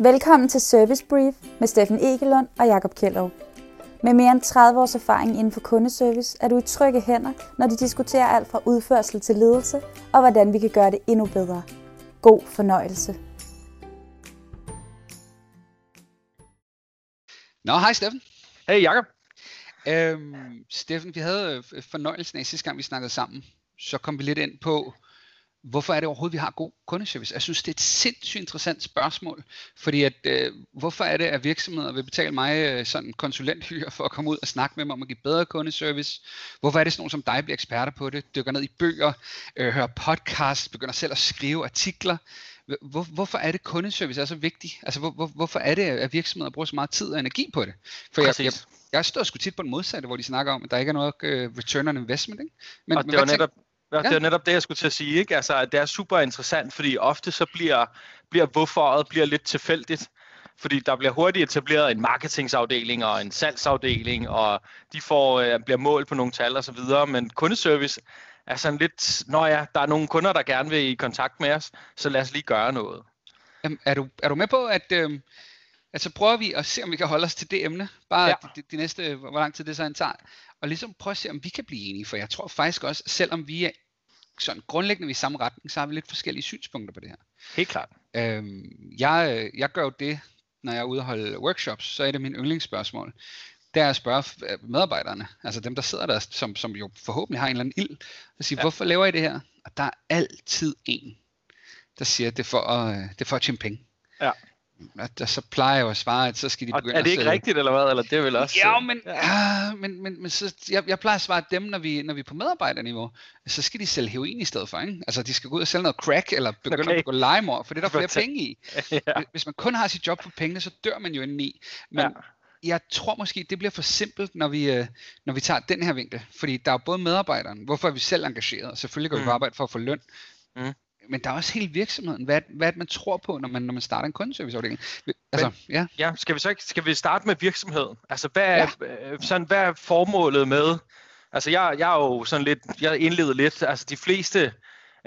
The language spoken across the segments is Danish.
Velkommen til Service Brief med Steffen Egelund og Jakob Kjellerup. Med mere end 30 års erfaring inden for kundeservice er du i trygge hænder, når de diskuterer alt fra udførsel til ledelse og hvordan vi kan gøre det endnu bedre. God fornøjelse. Nå, hej Steffen. Hey Jakob. Øhm, Steffen, vi havde øh, fornøjelsen af sidste gang, vi snakkede sammen. Så kom vi lidt ind på, hvorfor er det overhovedet, vi har god kundeservice? Jeg synes, det er et sindssygt interessant spørgsmål, fordi at, øh, hvorfor er det, at virksomheder vil betale mig øh, sådan konsulenthyre for at komme ud og snakke med mig om at give bedre kundeservice? Hvorfor er det sådan nogen som dig bliver eksperter på det, dykker ned i bøger, øh, hører podcast, begynder selv at skrive artikler? Hvor, hvorfor er det kundeservice er så vigtigt? Altså hvor, hvor, hvorfor er det, at virksomheder bruger så meget tid og energi på det? For jeg, jeg, jeg står sgu tit på den modsatte, hvor de snakker om, at der ikke er noget uh, return on investment. Ikke? Men, og men det, var netop, Ja. Det er netop det, jeg skulle til at sige. Ikke? Altså, det er super interessant, fordi ofte så bliver, bliver hvorforet bliver lidt tilfældigt. Fordi der bliver hurtigt etableret en marketingsafdeling og en salgsafdeling, og de får, øh, bliver målt på nogle tal og så videre. Men kundeservice er sådan lidt, når ja, der er nogle kunder, der gerne vil i kontakt med os, så lad os lige gøre noget. Jamen, er, du, er du med på, at, øh, at så prøver vi at se, om vi kan holde os til det emne, bare ja. de, de næste, hvor lang tid det så tager, og ligesom prøve at se, om vi kan blive enige, for jeg tror faktisk også, selvom vi er sådan grundlæggende i samme retning, så har vi lidt forskellige synspunkter på det her. Helt klart. Øhm, jeg, jeg gør jo det, når jeg er ude og holde workshops, så er det min yndlingsspørgsmål. Det er at spørge øh, medarbejderne, altså dem, der sidder der, som, som jo forhåbentlig har en eller anden ild, og sige, ja. hvorfor laver I det her? Og der er altid en, der siger, det er for at, det er for at tjene penge. Ja der, så plejer jeg jo at svare, at så skal de begynde at Er det ikke at rigtigt, eller hvad? Eller det er vel også... Ja, men, ja. Men, men, men så, jeg, jeg plejer at svare dem, når vi, når vi er på medarbejderniveau, så skal de sælge heroin i stedet for, ikke? Altså, de skal gå ud og sælge noget crack, eller begynde okay. at gå legemord, for det er der flere penge i. ja. Hvis man kun har sit job for pengene, så dør man jo indeni. Men ja. jeg tror måske, det bliver for simpelt, når vi, øh, når vi tager den her vinkel. Fordi der er både medarbejderen, hvorfor er vi selv engageret, og selvfølgelig går mm. vi på arbejde for at få løn. Mm men der er også hele virksomheden. Hvad, hvad man tror på, når man, når man starter en kundeserviceafdeling. Altså, men, ja. ja, skal vi så ikke, skal vi starte med virksomheden? Altså, hvad er, ja. Øh, sådan, hvad er formålet med, altså jeg, jeg er jo sådan lidt, jeg indleder lidt, altså de fleste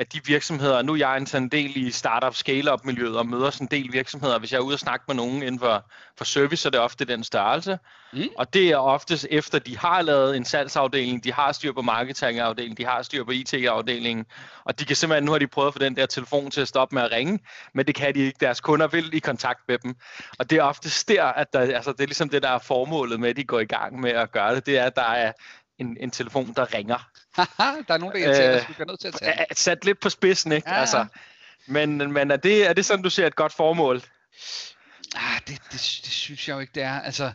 at de virksomheder, nu er jeg en del i startup scale-up miljøet og møder sådan en del virksomheder, hvis jeg er ude og snakke med nogen inden for, for service, så er det ofte den størrelse. Mm. Og det er oftest efter, de har lavet en salgsafdeling, de har styr på marketingafdelingen, de har styr på IT-afdelingen, og de kan simpelthen, nu har de prøvet at få den der telefon til at stoppe med at ringe, men det kan de ikke. Deres kunder vil i kontakt med dem. Og det er ofte der, at der, altså det er ligesom det, der er formålet med, at de går i gang med at gøre det, det er, at der er en, en telefon, der ringer. der er nogen, der irriterer os. Vi bliver nødt til at tage. Sat lidt på spidsen, ikke? Ja. Altså, men men er, det, er det sådan, du ser et godt formål? Ah, det, det, det synes jeg jo ikke, det er. Altså,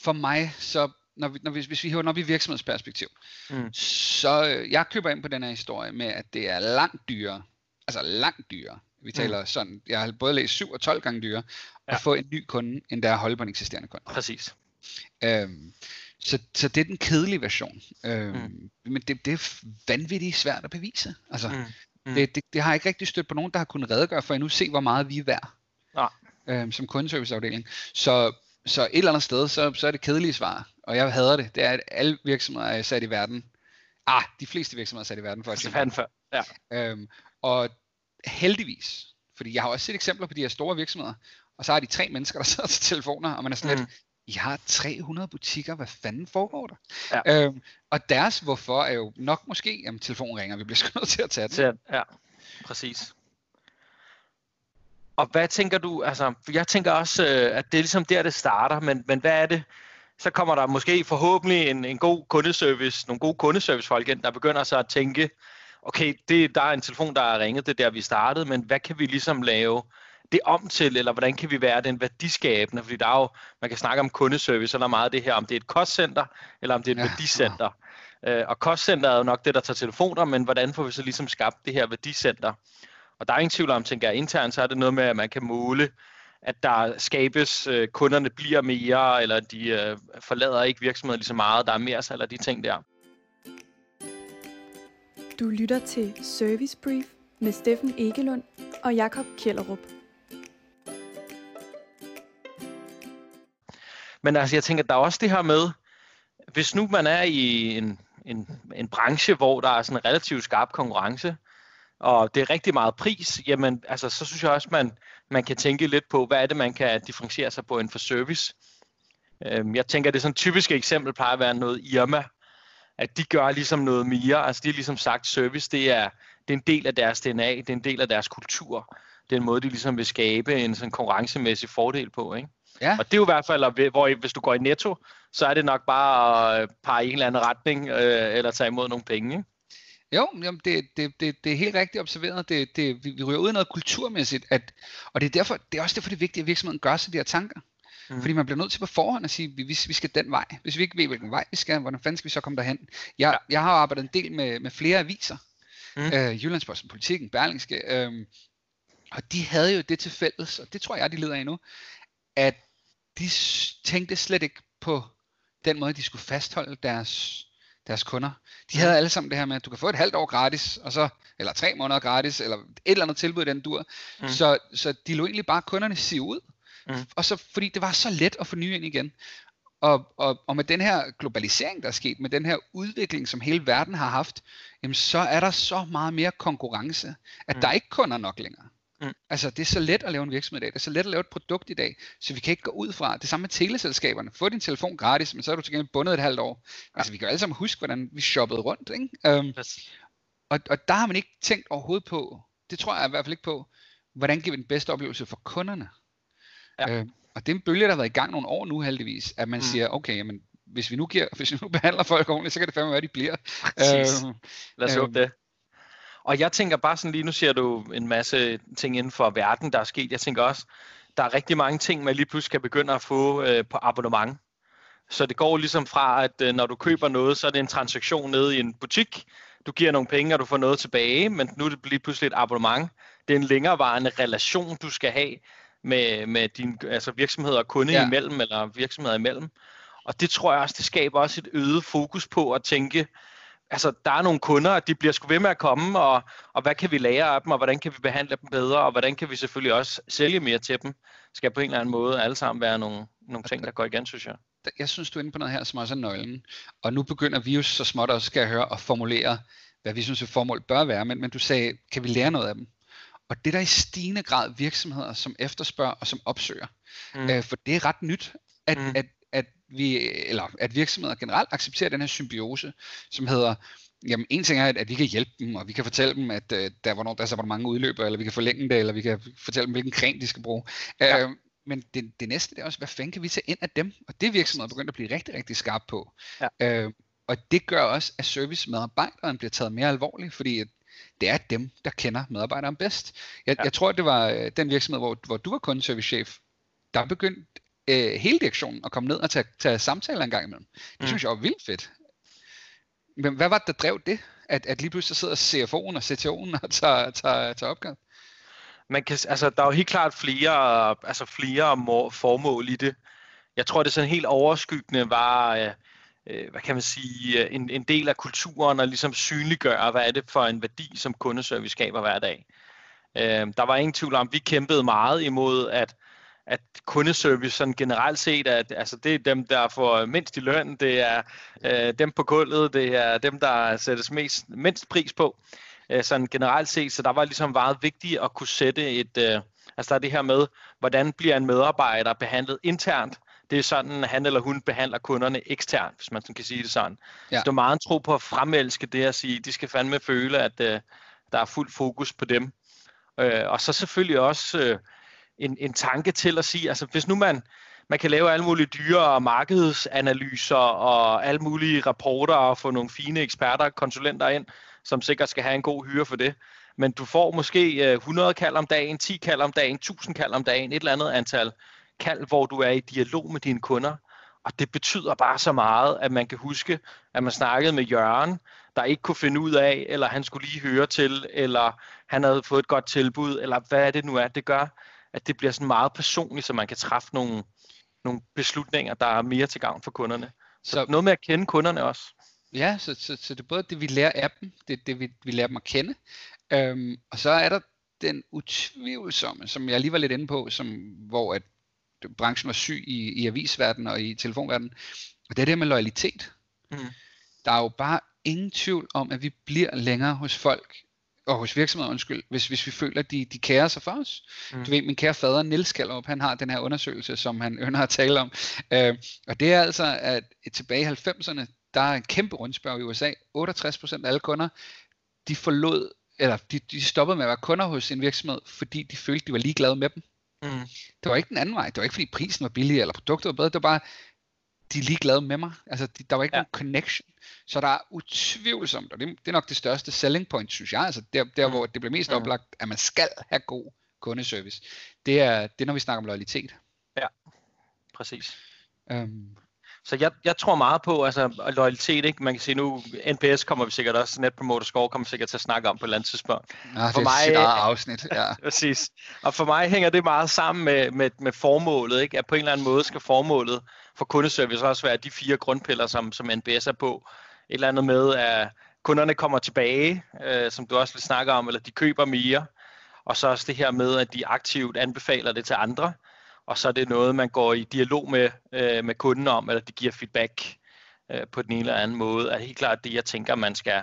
for mig, så når vi, når vi, hvis vi hiver den op i virksomhedsperspektiv, mm. så øh, jeg køber ind på den her historie med, at det er langt dyrere, altså langt dyrere, vi mm. taler mm. sådan, jeg har både læst 7 og 12 gange dyrere, ja. at få en ny kunde, end der er at holde på en eksisterende kunde. Præcis. Øhm, så, så det er den kedelige version. Øhm, mm. Men det, det er vanvittigt svært at bevise. Altså, mm. Mm. Det, det, det har ikke rigtig stødt på nogen, der har kunnet redegøre for endnu, se hvor meget vi er værd. Ja. Øhm, som kundeserviceafdeling. Så, så et eller andet sted, så, så er det kedelige svar. Og jeg hader det. Det er, at alle virksomheder er sat i verden. Ah, de fleste virksomheder er sat i verden for at tjene for. Ja. Øhm, og heldigvis, fordi jeg har også set eksempler på de her store virksomheder, og så har de tre mennesker, der sidder til telefoner, og man er sådan mm. lidt, i har 300 butikker, hvad fanden foregår der? Ja. Øhm, og deres hvorfor er jo nok måske, jamen telefonen ringer, vi bliver sgu nødt til at tage den. Ja, præcis. Og hvad tænker du, altså jeg tænker også, øh, at det er ligesom der, det starter, men, men hvad er det, så kommer der måske forhåbentlig en, en god kundeservice, nogle gode kundeservicefolk ind, der begynder så at tænke, okay, det, der er en telefon, der er ringet, det er der, vi startede, men hvad kan vi ligesom lave det om til, eller hvordan kan vi være den værdiskabende? Fordi der er jo, man kan snakke om kundeservice, eller meget af det her, om det er et kostcenter, eller om det er et ja. værdicenter. Øh, og kostcenter er jo nok det, der tager telefoner, men hvordan får vi så ligesom skabt det her værdicenter? Og der er ingen tvivl om, tænker jeg, internt, så er det noget med, at man kan måle, at der skabes, øh, kunderne bliver mere, eller de øh, forlader ikke virksomheden lige så meget, der er mere salg af de ting der. Du lytter til Service Brief med Steffen Egelund og Jakob Kjellerup. Men altså, jeg tænker, der er også det her med, hvis nu man er i en, en, en branche, hvor der er sådan en relativt skarp konkurrence, og det er rigtig meget pris, jamen altså, så synes jeg også, man man kan tænke lidt på, hvad er det, man kan differentiere sig på inden for service. Øhm, jeg tænker, det er sådan typiske eksempel plejer at være noget Irma, at de gør ligesom noget mere. Altså de har ligesom sagt, service det er, det er en del af deres DNA, det er en del af deres kultur. Det er en måde, de ligesom vil skabe en sådan konkurrencemæssig fordel på. Ikke? Ja. Og det er jo i hvert fald, hvor hvis du går i netto, så er det nok bare at pege i en eller anden retning, øh, eller tage imod nogle penge. Ikke? Jo, jamen det, det, det, det er helt rigtigt observeret. Det, det, vi, vi ryger ud i noget kulturmæssigt, at, og det er, derfor, det er også derfor, det er vigtigt, at virksomheden gør sig de her tanker. Mm. Fordi man bliver nødt til på forhånd at sige, at vi, vi skal den vej. Hvis vi ikke ved, hvilken vej vi skal, hvordan fanden skal vi så komme derhen? Jeg, ja. jeg har arbejdet en del med, med flere aviser. Mm. Øh, Jyllandsposten, Politiken, Berlingske. Øh, og de havde jo det til fælles, og det tror jeg, de leder af nu, at de tænkte slet ikke på den måde, de skulle fastholde deres, deres kunder. De havde alle sammen det her med, at du kan få et halvt år gratis, og så, eller tre måneder gratis, eller et eller andet tilbud i den dur. Mm. Så, så de lå egentlig bare kunderne sige ud. Mm. Og så, fordi det var så let at få nye ind igen. Og, og, og med den her globalisering, der er sket, med den her udvikling, som hele verden har haft, jamen så er der så meget mere konkurrence, at mm. der ikke kun er nok længere. Mm. Altså, det er så let at lave en virksomhed i dag. Det er så let at lave et produkt i dag, så vi kan ikke gå ud fra det samme med teleselskaberne. Få din telefon gratis, men så er du til gengæld bundet et halvt år. Altså, vi kan jo alle sammen huske, hvordan vi shoppede rundt. Ikke? Um, yes. og, og der har man ikke tænkt overhovedet på, det tror jeg i hvert fald ikke på, hvordan giver vi den bedste oplevelse for kunderne. Ja. Uh, og det er en bølge, der har været i gang nogle år nu heldigvis, at man mm. siger, okay, jamen, hvis vi nu giver, hvis vi nu behandler folk ordentligt, så kan det fandme være, at de bliver. Uh, Lad os uh, håbe det. Og jeg tænker bare sådan lige, nu ser du en masse ting inden for verden, der er sket. Jeg tænker også, der er rigtig mange ting, man lige pludselig kan begynde at få øh, på abonnement. Så det går ligesom fra, at øh, når du køber noget, så er det en transaktion nede i en butik. Du giver nogle penge, og du får noget tilbage, men nu er det lige pludselig et abonnement. Det er en længerevarende relation, du skal have med, med din altså virksomheder og kunde ja. imellem, eller virksomheder imellem. Og det tror jeg også, det skaber også et øget fokus på at tænke, altså, der er nogle kunder, at de bliver sgu ved med at komme, og, og hvad kan vi lære af dem, og hvordan kan vi behandle dem bedre, og hvordan kan vi selvfølgelig også sælge mere til dem, skal på en eller anden måde alle sammen være nogle, nogle ting, der går igen, synes jeg. Jeg synes, du er inde på noget her, som også er nøglen. Og nu begynder vi jo så småt også, skal jeg høre, at formulere, hvad vi synes, et formål bør være. Men, men du sagde, kan vi lære noget af dem? Og det der i stigende grad virksomheder, som efterspørger og som opsøger. Mm. Øh, for det er ret nyt, at, mm. at at vi, eller at virksomheder generelt accepterer den her symbiose, som hedder, jamen en ting er, at, vi kan hjælpe dem, og vi kan fortælle dem, at uh, der, hvornår der er så mange udløber, eller vi kan forlænge det, eller vi kan fortælle dem, hvilken creme de skal bruge. Ja. Uh, men det, det næste det er også, hvad fanden kan vi tage ind af dem? Og det er virksomheder begyndt at blive rigtig, rigtig skarpe på. Ja. Uh, og det gør også, at servicemedarbejderen bliver taget mere alvorligt, fordi det er dem, der kender medarbejderen bedst. Jeg, ja. jeg tror, det var den virksomhed, hvor, hvor du var kundeservicechef, der begyndte øh, hele direktionen og komme ned og tage, tage samtaler en gang imellem. Det mm. synes jeg var vildt fedt. Men hvad var det, der drev det? At, at lige pludselig sidder CFO'en og CTO'en og tager, tager, tager opgave? Man kan, altså, der er jo helt klart flere, altså flere formål i det. Jeg tror, det sådan helt overskyggende var, øh, hvad kan man sige, øh, en, en del af kulturen og ligesom synliggøre, hvad er det for en værdi, som kundeservice skaber hver dag. Øh, der var ingen tvivl om, vi kæmpede meget imod, at at kundeservice sådan generelt set, at altså, det er dem, der får mindst i løn, det er øh, dem på gulvet, det er dem, der sættes mest, mindst pris på, øh, sådan generelt set. Så der var ligesom meget vigtigt at kunne sætte et, øh, altså der er det her med, hvordan bliver en medarbejder behandlet internt, det er sådan, han eller hun behandler kunderne eksternt, hvis man kan sige det sådan. Ja. Så der er meget en tro på at fremelske det at sige, de skal fandme føle, at øh, der er fuld fokus på dem. Øh, og så selvfølgelig også... Øh, en, en tanke til at sige, altså hvis nu man, man kan lave alle mulige dyre markedsanalyser og alle mulige rapporter og få nogle fine eksperter og konsulenter ind, som sikkert skal have en god hyre for det. Men du får måske øh, 100 kald om dagen, 10 kald om dagen, 1000 kald om dagen, et eller andet antal kald, hvor du er i dialog med dine kunder. Og det betyder bare så meget, at man kan huske, at man snakkede med Jørgen, der ikke kunne finde ud af, eller han skulle lige høre til, eller han havde fået et godt tilbud, eller hvad det nu er, det gør at det bliver sådan meget personligt, så man kan træffe nogle, nogle beslutninger, der er mere til gavn for kunderne. Så, så noget med at kende kunderne også. Ja, så, så, så det er både det, vi lærer af dem, det er det, vi, vi lærer dem at kende, øhm, og så er der den utvivlsomme, som jeg lige var lidt inde på, som, hvor at branchen var syg i, i avisverdenen og i telefonverdenen, og det er det med loyalitet. Mm. Der er jo bare ingen tvivl om, at vi bliver længere hos folk, og hos virksomheder, undskyld, hvis, hvis vi føler, at de, de kærer sig for os. Mm. Du ved, min kære fader, Nils Skallerup, han har den her undersøgelse, som han ønsker at tale om. Øh, og det er altså, at tilbage i 90'erne, der er en kæmpe rundspørg i USA. 68% af alle kunder, de forlod, eller de, de stoppede med at være kunder hos en virksomhed, fordi de følte, de var ligeglade med dem. Mm. Det var ikke den anden vej. Det var ikke, fordi prisen var billig, eller produktet var bedre. Det var bare, de er ligeglade med mig. Altså, de, der var ikke ja. nogen connection. Så der er utvivlsomt, og det, det er nok det største selling point, synes jeg, altså der, der mm. hvor det bliver mest mm. oplagt, at man skal have god kundeservice. Det er, det er når vi snakker om loyalitet. Ja, præcis. Um, så jeg, jeg tror meget på altså, loyalitet. Ikke? Man kan sige nu, NPS kommer vi sikkert også, Net Promoter Score kommer vi sikkert til at snakke om på et eller andet tidspunkt. Ja, for det er mig, et afsnit. Ja. præcis. Og for mig hænger det meget sammen med, med, med formålet. Ikke? At på en eller anden måde skal formålet for kundeservice også være de fire grundpiller, som, som NPS er på. Et eller andet med, at kunderne kommer tilbage, øh, som du også vil snakke om, eller de køber mere. Og så også det her med, at de aktivt anbefaler det til andre og så er det noget, man går i dialog med, øh, med kunden om, eller de giver feedback øh, på den ene eller anden måde, er helt klart det, jeg tænker, man skal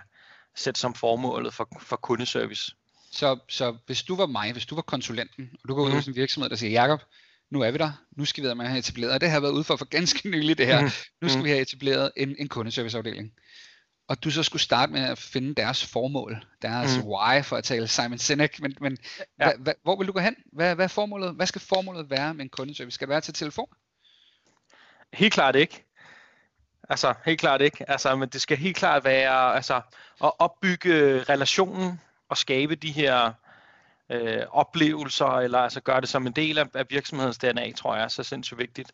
sætte som formålet for, for kundeservice. Så, så hvis du var mig, hvis du var konsulenten, og du går ud mm. hos en virksomhed, der siger, Jacob, nu er vi der, nu skal vi have etableret, og det har været ude for for ganske nylig det her, mm. nu skal vi have etableret en, en kundeserviceafdeling og du så skulle starte med at finde deres formål, deres mm. why, for at tale Simon Sinek, men, men ja. hva, hva, hvor vil du gå hen? Hvad, hvad, formålet? hvad skal formålet være med en kundeservice? Skal det være til telefon? Helt klart ikke. Altså, helt klart ikke. Altså, men det skal helt klart være altså, at opbygge relationen og skabe de her øh, oplevelser, eller altså gøre det som en del af, af virksomhedens DNA, tror jeg er så sindssygt vigtigt.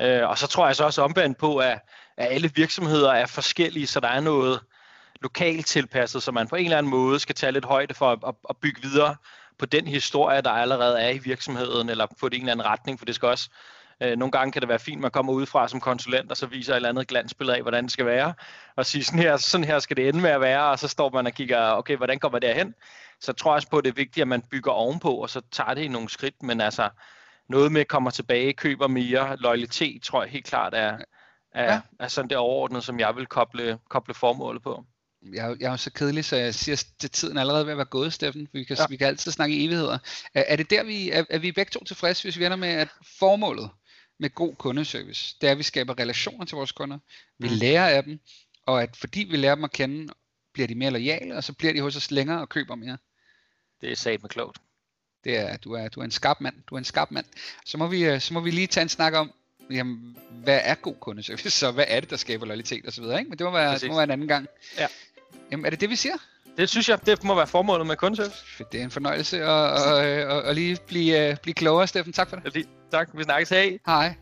Øh, og så tror jeg så også omvendt på, at, at alle virksomheder er forskellige, så der er noget lokalt tilpasset, så man på en eller anden måde skal tage lidt højde for at, at, at bygge videre på den historie, der allerede er i virksomheden, eller på en eller anden retning, for det skal også Øh, nogle gange kan det være fint, at man kommer udefra som konsulent, og så viser et eller andet glansbillede af, hvordan det skal være, og siger, sådan her, sådan her skal det ende med at være, og så står man og kigger, okay, hvordan kommer det derhen? Så tror jeg også på, at det er vigtigt, at man bygger ovenpå, og så tager det i nogle skridt, men altså, noget med kommer tilbage, køber mere, loyalitet, tror jeg helt klart er, er, ja. er sådan det overordnede, som jeg vil koble, koble formålet på. Jeg, jeg er jo så kedelig, så jeg siger, at tiden er allerede ved at være gået, Steffen. Vi kan, ja. vi kan altid snakke i evigheder. Er, er det der, vi er, er vi begge to tilfredse, hvis vi ender med, at formålet med god kundeservice, det er, at vi skaber relationer til vores kunder. Vi mm. lærer af dem, og at fordi vi lærer dem at kende, bliver de mere lojale, og så bliver de hos os længere og køber mere. Det er sat med klogt. Det er, du, er, du er en skarp mand. Du er en skarp mand. Så må vi, øh, så må vi lige tage en snak om, jamen, hvad er god kundeservice, så hvad er det, der skaber loyalitet og så videre, ikke? Men det må være, det må være en anden gang. Ja. Jamen, er det det, vi siger? Det synes jeg, det må være formålet med kundeservice. Det er en fornøjelse at, at, at, at lige blive, uh, blive klogere, Steffen. Tak for det. Tak, vi snakkes. Hej. Hej.